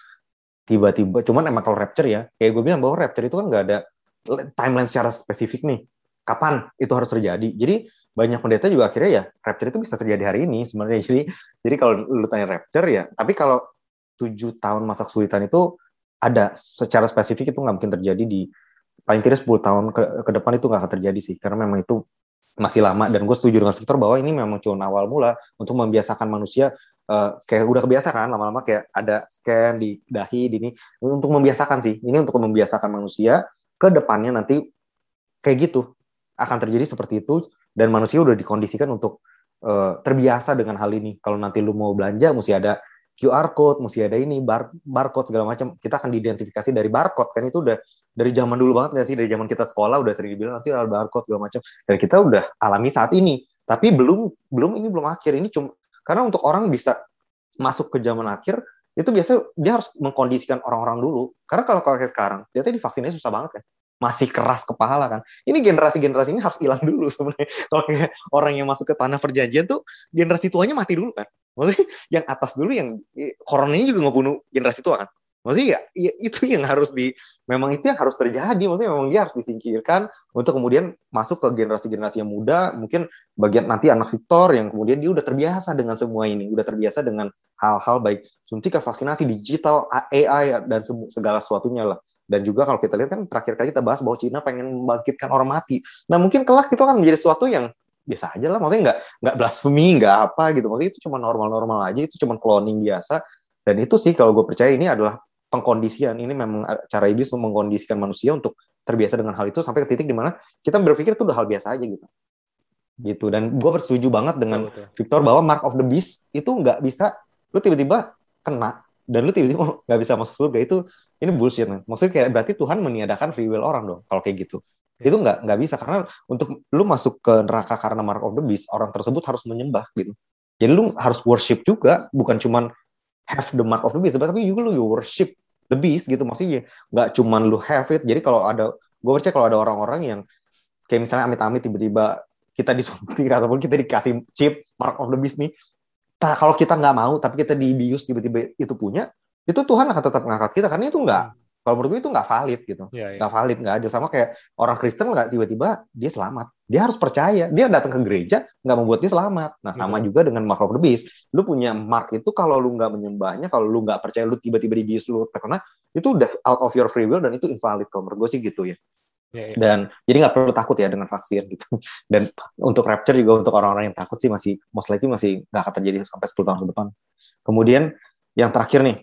[SPEAKER 1] tiba-tiba cuman emang kalau rapture ya kayak gue bilang bahwa rapture itu kan nggak ada timeline secara spesifik nih kapan itu harus terjadi. Jadi banyak pendeta juga akhirnya ya rapture itu bisa terjadi hari ini sebenarnya. Jadi jadi kalau lu tanya rapture ya tapi kalau tujuh tahun masa kesulitan itu ada secara spesifik itu nggak mungkin terjadi di paling tidak 10 tahun ke, ke depan itu nggak akan terjadi sih karena memang itu masih lama dan gue setuju dengan Victor bahwa ini memang cuma awal mula untuk membiasakan manusia eh, kayak udah kebiasa kan lama-lama kayak ada scan di dahi di ini untuk membiasakan sih. Ini untuk membiasakan manusia ke depannya nanti kayak gitu. Akan terjadi seperti itu dan manusia udah dikondisikan untuk eh, terbiasa dengan hal ini. Kalau nanti lu mau belanja mesti ada QR code, mesti ada ini bar barcode segala macam. Kita akan diidentifikasi dari barcode kan itu udah dari zaman dulu banget nggak sih dari zaman kita sekolah udah sering dibilang nanti ada barcode segala macam dan kita udah alami saat ini. Tapi belum belum ini belum akhir ini cuma karena untuk orang bisa masuk ke zaman akhir itu biasanya dia harus mengkondisikan orang-orang dulu. Karena kalau kayak sekarang, dia tuh divaksinnya susah banget kan. Masih keras kepala kan. Ini generasi-generasi ini harus hilang dulu sebenarnya. [laughs] Kalau kayak orang yang masuk ke tanah perjanjian tuh generasi tuanya mati dulu kan. Maksudnya yang atas dulu yang coronanya juga ngebunuh generasi tua kan. Maksudnya ya, ya itu yang harus di memang itu yang harus terjadi. Maksudnya memang dia harus disingkirkan untuk kemudian masuk ke generasi-generasi yang muda. Mungkin bagian nanti anak Victor yang kemudian dia udah terbiasa dengan semua ini, udah terbiasa dengan hal-hal baik suntik, vaksinasi, digital, AI dan segala sesuatunya lah. Dan juga kalau kita lihat kan terakhir kali kita bahas bahwa Cina pengen membangkitkan orang mati. Nah mungkin kelak itu akan menjadi sesuatu yang biasa aja lah, maksudnya nggak nggak blasfemi, nggak apa gitu, maksudnya itu cuma normal-normal aja, itu cuma cloning biasa. Dan itu sih kalau gue percaya ini adalah pengkondisian, ini memang cara iblis untuk mengkondisikan manusia untuk terbiasa dengan hal itu sampai ke titik di mana kita berpikir itu udah hal biasa aja gitu. Gitu. Dan gue bersetuju banget dengan
[SPEAKER 2] Betul, betul.
[SPEAKER 1] Victor bahwa Mark of the Beast itu nggak bisa, lu tiba-tiba kena dan lu tiba-tiba [laughs] nggak bisa masuk surga itu ini bullshit man. maksudnya kayak berarti Tuhan meniadakan free will orang dong kalau kayak gitu itu nggak nggak bisa. Karena untuk lu masuk ke neraka karena mark of the beast orang tersebut harus menyembah gitu. Jadi lu harus worship juga bukan cuman have the mark of the beast tapi juga lu worship the beast gitu. Maksudnya nggak cuman lu have it. Jadi kalau ada gue percaya kalau ada orang-orang yang kayak misalnya amit-amit tiba-tiba kita disuntik ataupun kita dikasih chip mark of the beast nih nah, kalau kita nggak mau tapi kita dibius tiba-tiba itu punya itu Tuhan akan tetap mengangkat kita. Karena itu nggak kalau menurut gue itu nggak valid gitu.
[SPEAKER 2] Iya, iya.
[SPEAKER 1] nggak valid nggak ada sama kayak orang Kristen nggak tiba-tiba dia selamat. Dia harus percaya. Dia datang ke gereja nggak membuat dia selamat. Nah sama
[SPEAKER 2] Betul.
[SPEAKER 1] juga dengan mark of the beast. Lu punya mark itu kalau lu nggak menyembahnya kalau lu nggak percaya lu tiba-tiba dibius lu terkena itu udah out of your free will dan itu invalid. Kalau menurut gue sih gitu ya.
[SPEAKER 2] Iya, iya.
[SPEAKER 1] dan jadi nggak perlu takut ya dengan vaksin gitu. [laughs] Dan untuk rapture juga untuk orang-orang yang takut sih masih most likely masih nggak akan terjadi sampai 10 tahun ke depan. Kemudian yang terakhir nih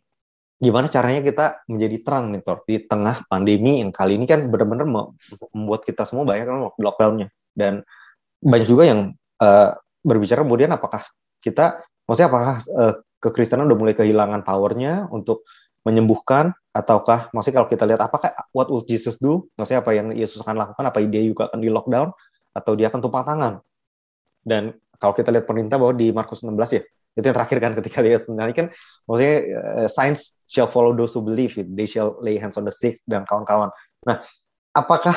[SPEAKER 1] gimana caranya kita menjadi terang nih Tor di tengah pandemi yang kali ini kan benar-benar mem- membuat kita semua banyak kan lock- lockdownnya. Dan banyak juga yang eh, berbicara kemudian apakah kita maksudnya apakah eh, kekristenan udah mulai kehilangan powernya untuk menyembuhkan? Ataukah maksudnya kalau kita lihat apakah what will Jesus do? Maksudnya apa yang Yesus akan lakukan? Apa dia juga akan di lockdown? Atau dia akan tumpang tangan? Dan kalau kita lihat perintah bahwa di Markus 16 ya itu yang terakhir kan ketika dia sebenarnya. Kan maksudnya eh, signs shall follow those who believe it. They shall lay hands on the sick dan kawan-kawan. Nah apakah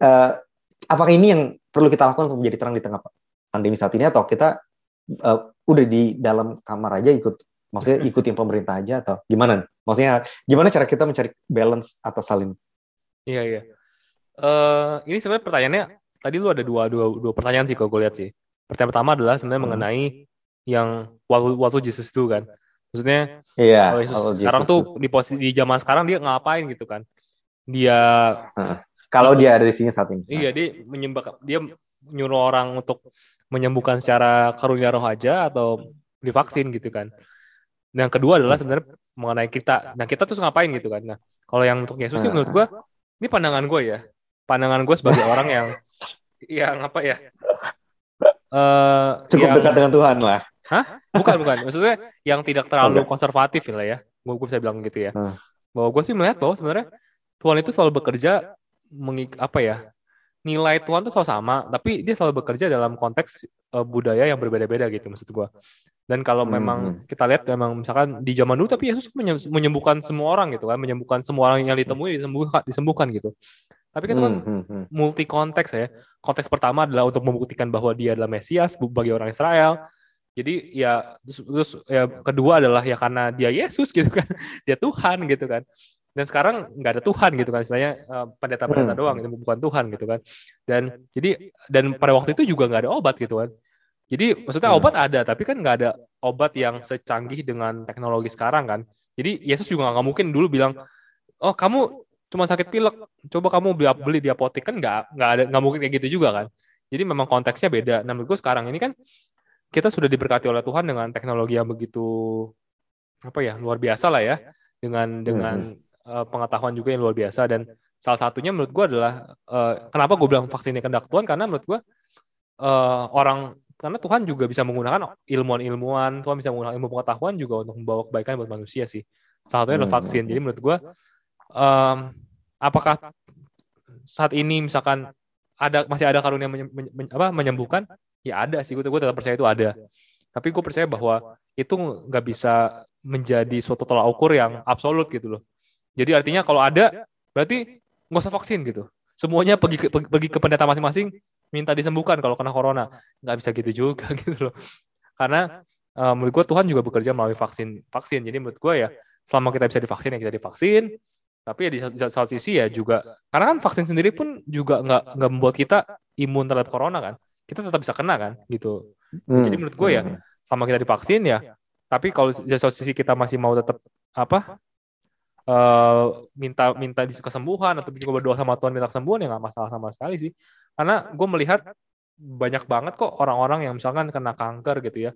[SPEAKER 1] eh, apakah ini yang perlu kita lakukan untuk menjadi terang di tengah pandemi saat ini? Atau kita eh, udah di dalam kamar aja ikut maksudnya ikutin pemerintah aja atau gimana? Maksudnya gimana cara kita mencari balance atas hal ini?
[SPEAKER 2] Iya, iya. Eh, ini sebenarnya pertanyaannya tadi lu ada dua dua dua pertanyaan sih kalau gue lihat sih. Pertanyaan pertama adalah sebenarnya
[SPEAKER 1] Hmm.
[SPEAKER 2] mengenai yang what, will- what will Jesus do kan. Maksudnya
[SPEAKER 1] iya
[SPEAKER 2] kalau Yesus
[SPEAKER 1] kalau
[SPEAKER 2] sekarang
[SPEAKER 1] Jesus
[SPEAKER 2] tuh di posisi di zaman sekarang dia ngapain gitu kan. Dia
[SPEAKER 1] kalau dia ada di sini saat ini
[SPEAKER 2] iya dia menyembah dia nyuruh orang untuk menyembuhkan secara karunia roh aja atau divaksin gitu kan. Dan yang kedua adalah sebenarnya mengenai kita. Nah, kita terus ngapain gitu kan. Nah, kalau yang untuk Yesus sih menurut gua ini pandangan gue ya. Pandangan gue sebagai orang yang yang apa ya? Eh
[SPEAKER 1] cukup
[SPEAKER 2] yang-
[SPEAKER 1] dekat dengan Tuhan lah
[SPEAKER 2] bukan bukan maksudnya yang tidak terlalu
[SPEAKER 1] Enggak.
[SPEAKER 2] konservatif lah ya gue bisa bilang gitu ya
[SPEAKER 1] Hmm.
[SPEAKER 2] bahwa gue sih melihat bahwa sebenarnya Tuhan itu selalu bekerja mengik apa ya nilai Tuhan tuh selalu sama tapi dia selalu bekerja dalam konteks eh, budaya yang berbeda-beda gitu maksud gue dan kalau
[SPEAKER 1] Hmm,
[SPEAKER 2] memang kita lihat memang misalkan di zaman dulu tapi Yesus menye- menyembuhkan semua orang gitu kan menyembuhkan semua orang yang ditemui disembuhkan disembuhkan gitu tapi kan itu kan
[SPEAKER 1] Hmm, hmm, hmm.
[SPEAKER 2] multi konteks ya. Konteks pertama adalah untuk membuktikan bahwa dia adalah Mesias bagi orang Israel. Jadi ya terus, terus ya kedua adalah ya karena dia Yesus [laughs] gitu kan, dia Tuhan gitu kan. Dan sekarang nggak ada Tuhan gitu kan, istilahnya eh, pendeta-pendeta
[SPEAKER 1] Hmm.
[SPEAKER 2] doang, itu bukan Tuhan gitu kan. Dan jadi dan pada waktu itu juga nggak ada obat gitu kan. Jadi maksudnya
[SPEAKER 1] Hmm.
[SPEAKER 2] obat ada, tapi kan nggak ada obat yang secanggih dengan teknologi sekarang kan. Jadi Yesus juga nggak mungkin dulu bilang, oh kamu cuma sakit pilek, coba kamu beli, beli di apotek kan nggak nggak ada nggak mungkin kayak gitu juga kan. Jadi memang konteksnya beda. Nah menurut gue sekarang ini kan kita sudah diberkati oleh Tuhan dengan teknologi yang begitu apa ya luar biasa lah ya. Dengan dengan eh, pengetahuan juga yang luar biasa. Dan salah satunya menurut gue adalah eh, kenapa gue bilang vaksin ini kehendak Tuhan? Karena menurut gue eh, orang karena Tuhan juga bisa menggunakan ilmuwan-ilmuwan Tuhan bisa menggunakan ilmu pengetahuan juga untuk membawa kebaikan buat manusia sih. Salah satunya adalah
[SPEAKER 1] Hmm.
[SPEAKER 2] vaksin. Jadi menurut gue em, apakah saat ini misalkan ada masih ada karunia menye- men- apa, menyembuhkan ya ada sih. Gue gue tetap percaya itu ada. Tapi gue percaya bahwa itu nggak bisa menjadi suatu tolak ukur yang absolut gitu loh. Jadi artinya kalau ada berarti nggak usah vaksin gitu. Semuanya pergi ke, pergi, ke pendeta masing-masing minta disembuhkan kalau kena corona. Nggak bisa gitu juga [laughs] gitu loh. Karena eh, menurut gue Tuhan juga bekerja melalui vaksin vaksin. Jadi menurut gue ya selama kita bisa divaksin ya kita divaksin. Tapi ya di satu, di satu sisi ya juga karena kan vaksin sendiri pun juga nggak nggak membuat kita imun terhadap corona kan kita tetap bisa kena kan gitu.
[SPEAKER 1] Hmm.
[SPEAKER 2] jadi menurut gue ya sama kita divaksin ya tapi kalau di sisi kita masih mau tetap apa eh minta minta kesembuhan atau juga berdoa sama Tuhan minta kesembuhan ya nggak masalah sama sekali sih. Karena gue melihat banyak banget kok orang-orang yang misalkan kena kanker gitu ya.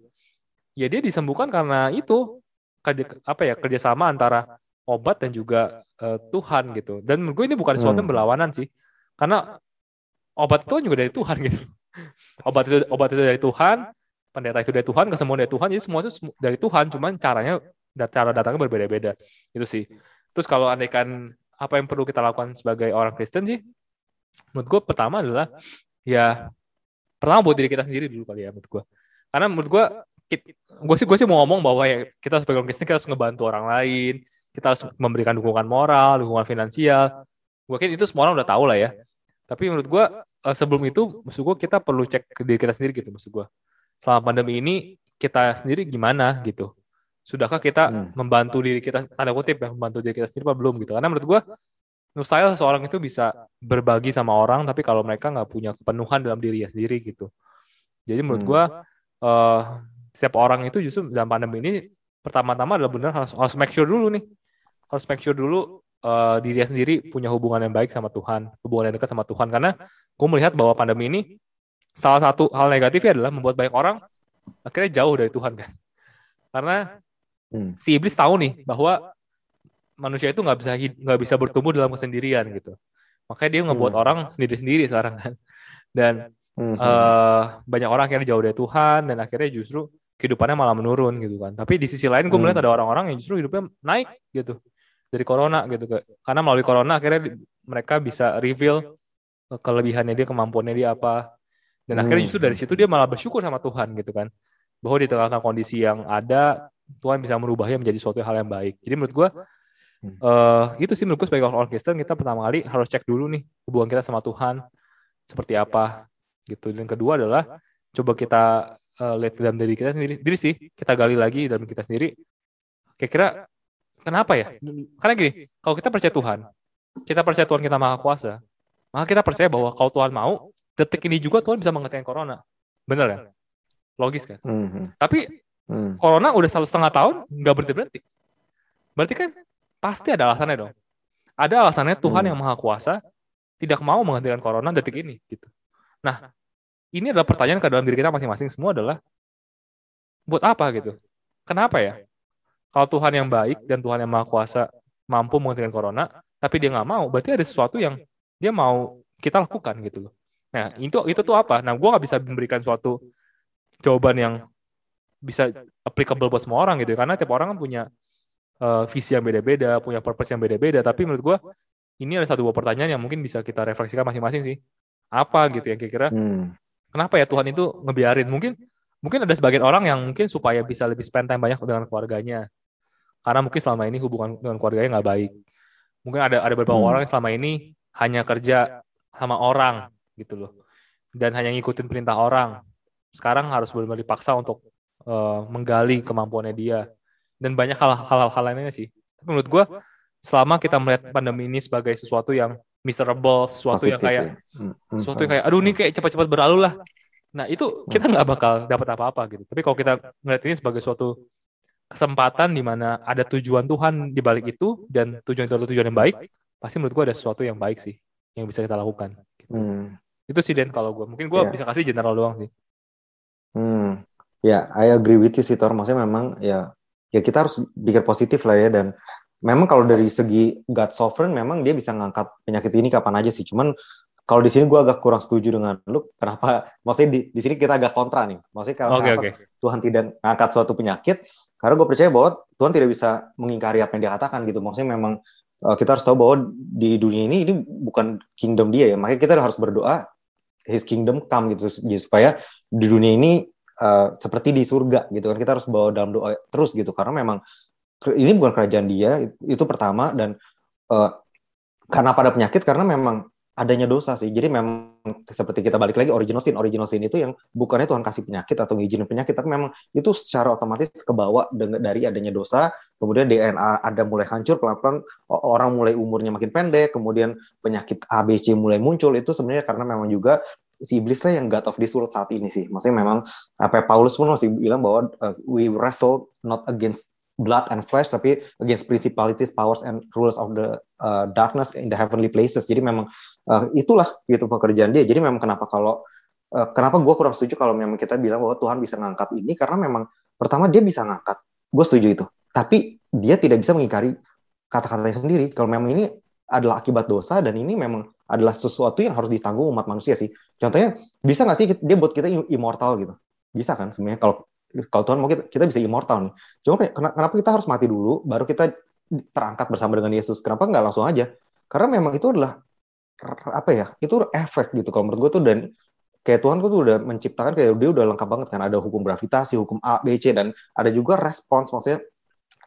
[SPEAKER 2] Ya dia disembuhkan karena itu kerja, apa ya kerjasama antara obat dan juga eh, Tuhan gitu. Dan menurut gue ini bukan sesuatu yang
[SPEAKER 1] Hmm.
[SPEAKER 2] berlawanan sih. Karena obat itu kan juga dari Tuhan gitu obat itu obat itu dari Tuhan pendeta itu dari Tuhan kesembuhan dari Tuhan jadi semua itu dari Tuhan cuman caranya cara datangnya berbeda-beda. Itu sih. Terus kalau andaikan apa yang perlu kita lakukan sebagai orang Kristen sih menurut gue pertama adalah ya pertama buat diri kita sendiri dulu kali ya menurut gue karena menurut gue gue sih gue sih mau ngomong bahwa ya kita sebagai orang Kristen kita harus ngebantu orang lain kita harus memberikan dukungan moral dukungan finansial. Gue yakin itu semua orang udah tahu lah ya. Tapi menurut gue uh, sebelum itu maksud gue kita perlu cek ke diri kita sendiri gitu maksud gue selama pandemi ini kita sendiri gimana gitu? Sudahkah kita hmm. membantu diri kita tanda kutip ya membantu diri kita sendiri apa belum gitu? Karena menurut gue saya seseorang itu bisa berbagi sama orang tapi kalau mereka nggak punya kepenuhan dalam dirinya sendiri gitu. Jadi menurut hmm. gue uh, setiap orang itu justru dalam pandemi ini pertama-tama adalah benar harus harus make sure dulu nih. Harus make sure dulu uh, dirinya sendiri punya hubungan yang baik sama Tuhan hubungan yang dekat sama Tuhan karena gue melihat bahwa pandemi ini salah satu hal negatifnya adalah membuat banyak orang akhirnya jauh dari Tuhan kan karena hmm. si iblis tahu nih bahwa manusia itu nggak bisa nggak bisa bertumbuh dalam kesendirian gitu makanya dia ngebuat hmm. orang sendiri-sendiri sekarang kan dan hmm. uh, banyak orang akhirnya jauh dari Tuhan dan akhirnya justru kehidupannya malah menurun gitu kan tapi di sisi lain gue melihat hmm. ada orang-orang yang justru hidupnya naik gitu dari corona gitu karena melalui corona akhirnya mereka bisa reveal kelebihannya dia kemampuannya dia apa. Dan akhirnya justru dari situ dia malah bersyukur sama Tuhan gitu kan. Bahwa di tengah-tengah kondisi yang ada Tuhan bisa merubahnya menjadi suatu hal yang baik. Jadi menurut gue uh, itu sih menurut gue sebagai orang Kristen kita pertama kali harus cek dulu nih hubungan kita sama Tuhan seperti apa gitu. Dan kedua adalah coba kita uh, lihat dalam diri kita sendiri diri sih kita gali lagi dalam kita sendiri. Kira-kira kenapa ya karena gini kalau kita percaya Tuhan kita percaya Tuhan kita maha kuasa maka kita percaya bahwa kalau Tuhan mau detik ini juga Tuhan bisa menghentikan corona bener kan logis kan mm-hmm. tapi mm. corona udah satu setengah tahun nggak berhenti berhenti berarti kan pasti ada alasannya dong ada alasannya Tuhan mm. yang maha kuasa tidak mau menghentikan corona detik ini gitu Nah, ini adalah pertanyaan ke dalam diri kita masing-masing semua adalah buat apa gitu? Kenapa ya? Kalau Tuhan yang baik dan Tuhan yang maha kuasa mampu menghentikan corona, tapi dia nggak mau, berarti ada sesuatu yang dia mau kita lakukan gitu loh. Nah, itu itu tuh apa? Nah, gue nggak bisa memberikan suatu jawaban yang bisa applicable buat semua orang gitu, ya. karena tiap orang kan punya uh, visi yang beda-beda, punya purpose yang beda-beda. Tapi menurut gue ini ada satu buah pertanyaan yang mungkin bisa kita refleksikan masing-masing sih apa gitu yang kira-kira hmm. kenapa ya Tuhan itu ngebiarin mungkin mungkin ada sebagian orang yang mungkin supaya bisa lebih spend time banyak dengan keluarganya karena mungkin selama ini hubungan dengan keluarganya nggak baik mungkin ada ada beberapa hmm. orang yang selama ini hanya kerja sama orang gitu loh dan hanya ngikutin perintah orang sekarang harus benar-benar dipaksa untuk uh, menggali kemampuannya dia dan banyak hal-hal lainnya sih tapi menurut gue selama kita melihat pandemi ini sebagai sesuatu yang miserable, sesuatu Positif, yang kayak ya. Hmm, hmm, sesuatu yang hmm. kayak aduh ini kayak cepat-cepat berlalu lah. Nah, itu kita nggak bakal dapat apa-apa gitu. Tapi kalau kita melihat ini sebagai suatu kesempatan di mana ada tujuan Tuhan di balik itu dan tujuan itu adalah tujuan yang baik, pasti menurut gue ada sesuatu yang baik sih yang bisa kita lakukan. Gitu. Hmm. Itu sih Den kalau gue. Mungkin gue yeah. bisa kasih general doang sih.
[SPEAKER 1] Hmm. Ya, yeah, I agree with you sih Tor. Maksudnya memang ya ya kita harus pikir positif lah ya dan memang kalau dari segi God sovereign memang dia bisa ngangkat penyakit ini kapan aja sih. Cuman kalau di sini gue agak kurang setuju dengan lu. Kenapa? Maksudnya di, di sini kita agak kontra nih. Maksudnya kalau okay, okay. Tuhan tidak ngangkat suatu penyakit, karena gue percaya bahwa Tuhan tidak bisa mengingkari apa yang dia katakan gitu. Maksudnya memang uh, kita harus tahu bahwa di dunia ini ini bukan kingdom dia ya. Makanya kita harus berdoa His kingdom come gitu supaya di dunia ini uh, seperti di surga gitu kan. Kita harus bawa dalam doa terus gitu karena memang ini bukan kerajaan dia itu pertama dan uh, karena pada penyakit karena memang adanya dosa sih. Jadi memang seperti kita balik lagi original sin, original sin itu yang bukannya Tuhan kasih penyakit atau ngizinin penyakit, tapi memang itu secara otomatis kebawa dari adanya dosa, kemudian DNA ada mulai hancur pelan-pelan, orang mulai umurnya makin pendek, kemudian penyakit ABC mulai muncul itu sebenarnya karena memang juga si iblis lah yang God of this world saat ini sih. Maksudnya memang apa Paulus pun masih bilang bahwa uh, we wrestle not against blood and flesh tapi against principalities powers and rulers of the uh, darkness in the heavenly places. Jadi memang uh, itulah gitu pekerjaan dia. Jadi memang kenapa kalau uh, kenapa gue kurang setuju kalau memang kita bilang bahwa Tuhan bisa ngangkat ini? Karena memang pertama dia bisa ngangkat. Gue setuju itu. Tapi dia tidak bisa mengingkari kata-katanya sendiri. Kalau memang ini adalah akibat dosa dan ini memang adalah sesuatu yang harus ditanggung umat manusia sih. Contohnya bisa nggak sih dia buat kita immortal gitu? Bisa kan sebenarnya kalau kalau Tuhan mau kita, kita bisa immortal nih. Cuma kenapa kita harus mati dulu, baru kita terangkat bersama dengan Yesus? Kenapa nggak langsung aja? Karena memang itu adalah apa ya? Itu efek gitu. Kalau menurut gue tuh dan kayak Tuhan tuh udah menciptakan kayak dia udah lengkap banget kan ada hukum gravitasi, hukum A, B, C dan ada juga respons maksudnya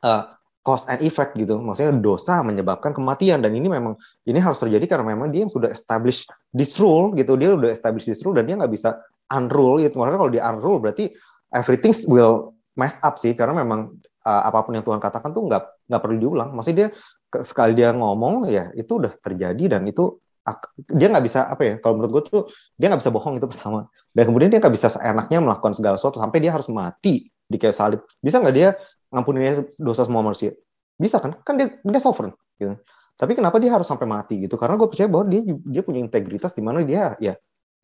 [SPEAKER 1] uh, cause and effect gitu. Maksudnya dosa menyebabkan kematian dan ini memang ini harus terjadi karena memang dia yang sudah establish this rule gitu. Dia udah establish this rule dan dia nggak bisa unrule gitu. Makanya kalau dia unrule berarti everything will mess up sih karena memang uh, apa pun yang Tuhan katakan tuh nggak nggak perlu diulang. Maksudnya dia sekali dia ngomong ya itu udah terjadi dan itu dia nggak bisa apa ya kalau menurut gue tuh dia nggak bisa bohong itu [laughs] pertama. Dan kemudian dia nggak bisa seenaknya melakukan segala sesuatu sampai dia harus mati di kayu salib. Bisa nggak dia ngampunin dosa semua manusia? Bisa kan? Kan dia dia sovereign gitu. Tapi kenapa dia harus sampai mati gitu? Karena gue percaya bahwa dia dia punya integritas di mana dia ya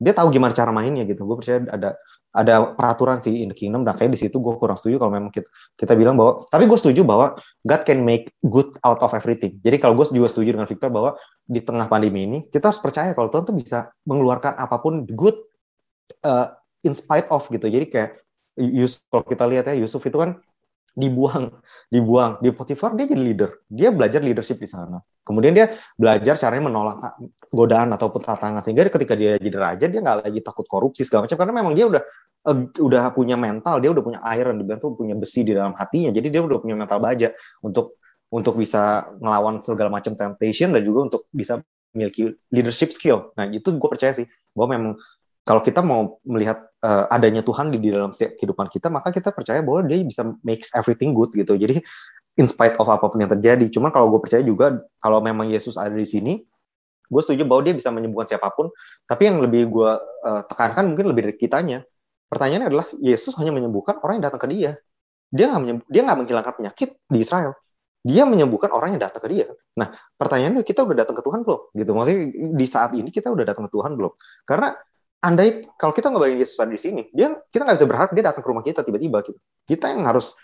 [SPEAKER 1] dia tahu gimana cara mainnya gitu. Gue percaya ada ada peraturan sih in the kingdom. Dan kayak di situ gue kurang setuju kalau memang kita, kita bilang bahwa tapi gue setuju bahwa God can make good out of everything. Jadi kalau gue juga setuju dengan Victor bahwa di tengah pandemi ini kita harus percaya kalau Tuhan tuh bisa mengeluarkan apa pun good uh, in spite of gitu. Jadi kayak Yusuf kalau kita lihat ya Yusuf itu kan dibuang, dibuang di Potifar dia jadi leader. Dia belajar leadership di sana. Kemudian dia belajar caranya menolak godaan ataupun tantangan sehingga ketika dia jadi raja dia nggak lagi takut korupsi segala macam karena memang dia udah uh, udah punya mental, dia udah punya iron, dia tuh punya besi di dalam hatinya. Jadi dia udah punya mental baja untuk untuk bisa ngelawan segala macam temptation dan juga untuk bisa memiliki leadership skill. Nah, itu gue percaya sih bahwa memang kalau kita mau melihat uh, adanya Tuhan di, di dalam kehidupan kita, maka kita percaya bahwa dia bisa makes everything good gitu. Jadi in spite of apa pun yang terjadi. Cuman kalau gue percaya juga kalau memang Yesus ada di sini, gue setuju bahwa dia bisa menyembuhkan siapa pun. Tapi yang lebih gue uh, tekankan mungkin lebih dari kitanya. Pertanyaannya adalah Yesus hanya menyembuhkan orang yang datang ke dia. Dia nggak dia nggak menghilangkan penyakit di Israel. Dia menyembuhkan orang yang datang ke dia. Nah, pertanyaannya kita udah datang ke Tuhan belum? Gitu. Maksudnya di saat ini kita udah datang ke Tuhan belum? Karena andai kalau kita ngebayangin Yesus ada di sini, dia kita nggak bisa berharap dia datang ke rumah kita tiba-tiba gitu. Kita yang harus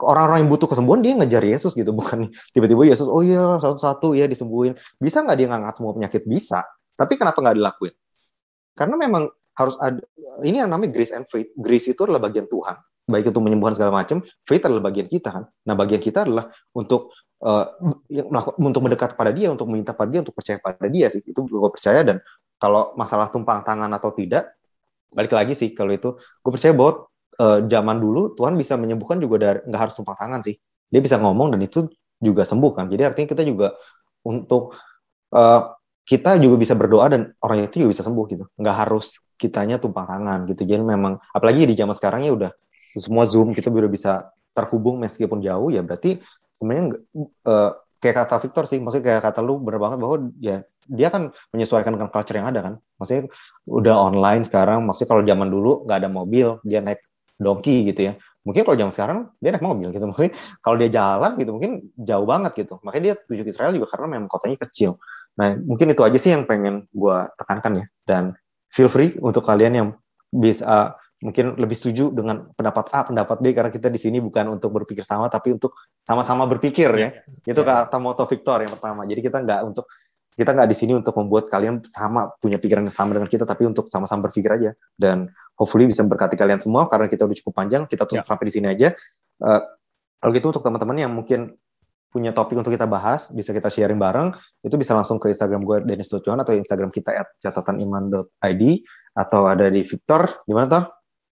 [SPEAKER 1] orang-orang yang butuh kesembuhan dia ngejar Yesus gitu, [laughs] bukan tiba-tiba Yesus oh iya satu-satu ya disembuhin. Bisa nggak dia ngangkat semua penyakit? Bisa. Tapi kenapa nggak dilakuin? Karena memang harus ada ini yang namanya grace and faith. Grace itu adalah bagian Tuhan, baik itu menyembuhkan segala macam. Faith adalah bagian kita kan. Nah bagian kita adalah untuk uh, untuk mendekat pada dia, untuk meminta pada dia, untuk percaya pada dia sih. Itu gue percaya dan kalau masalah tumpang tangan atau tidak, balik lagi sih kalau itu, gue percaya bahwa uh, zaman dulu Tuhan bisa menyembuhkan juga dari nggak harus tumpang tangan sih. Dia bisa ngomong dan itu juga sembuh kan. Jadi artinya kita juga untuk uh, kita juga bisa berdoa dan orang itu juga bisa sembuh gitu. Nggak harus kitanya tumpang tangan gitu. Jadi memang apalagi di zaman sekarang ya udah semua Zoom kita udah bisa terhubung meskipun jauh ya berarti sebenarnya uh, kayak kata Victor sih, maksudnya kayak kata lu bener banget bahwa ya dia kan menyesuaikan dengan culture yang ada kan. Maksudnya udah online sekarang, maksudnya kalau zaman dulu nggak ada mobil, dia naik donkey gitu ya. Mungkin kalau zaman sekarang dia naik mobil gitu. [laughs] Maksudnya kalau dia jalan gitu mungkin jauh banget gitu. Makanya dia tuju ke Israel juga karena memang kotanya kecil. Nah mungkin itu aja sih yang pengen gue tekankan ya. Dan feel free untuk kalian yang bisa mungkin lebih setuju dengan pendapat A, pendapat B karena kita di sini bukan untuk berpikir sama tapi untuk sama-sama berpikir ya. Yeah. Itu yeah. kata moto Victor yang pertama. Jadi kita nggak untuk kita nggak di sini untuk membuat kalian sama punya pikiran yang sama dengan kita tapi untuk sama-sama berpikir aja dan hopefully bisa berkati kalian semua karena kita udah cukup panjang kita tutup yeah. sampai di sini aja. Uh, kalau gitu untuk teman-teman yang mungkin punya topik untuk kita bahas, bisa kita sharing bareng, itu bisa langsung ke Instagram gue Dennis Tujuan atau Instagram kita at catataniman.id atau ada di Victor, gimana Tor?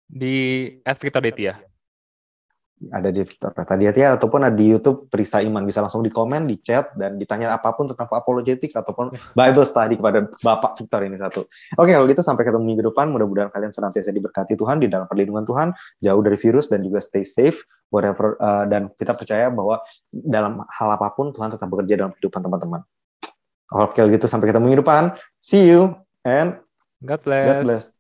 [SPEAKER 2] di Victor Detia.
[SPEAKER 1] Ada di Victor Detia ataupun ada di YouTube Perisa Iman bisa langsung di komen, di chat dan ditanya apa pun tentang apologetics ataupun Bible study kepada Bapak Victor ini satu. Oke kalau gitu sampai ketemu minggu depan. Mudah-mudahan kalian senantiasa diberkati Tuhan di dalam perlindungan Tuhan, jauh dari virus dan juga stay safe whatever uh, dan kita percaya bahwa dalam hal apa pun Tuhan tetap bekerja dalam kehidupan teman-teman. Oke, kalau gitu sampai ketemu minggu depan. See you and
[SPEAKER 2] God bless. God bless.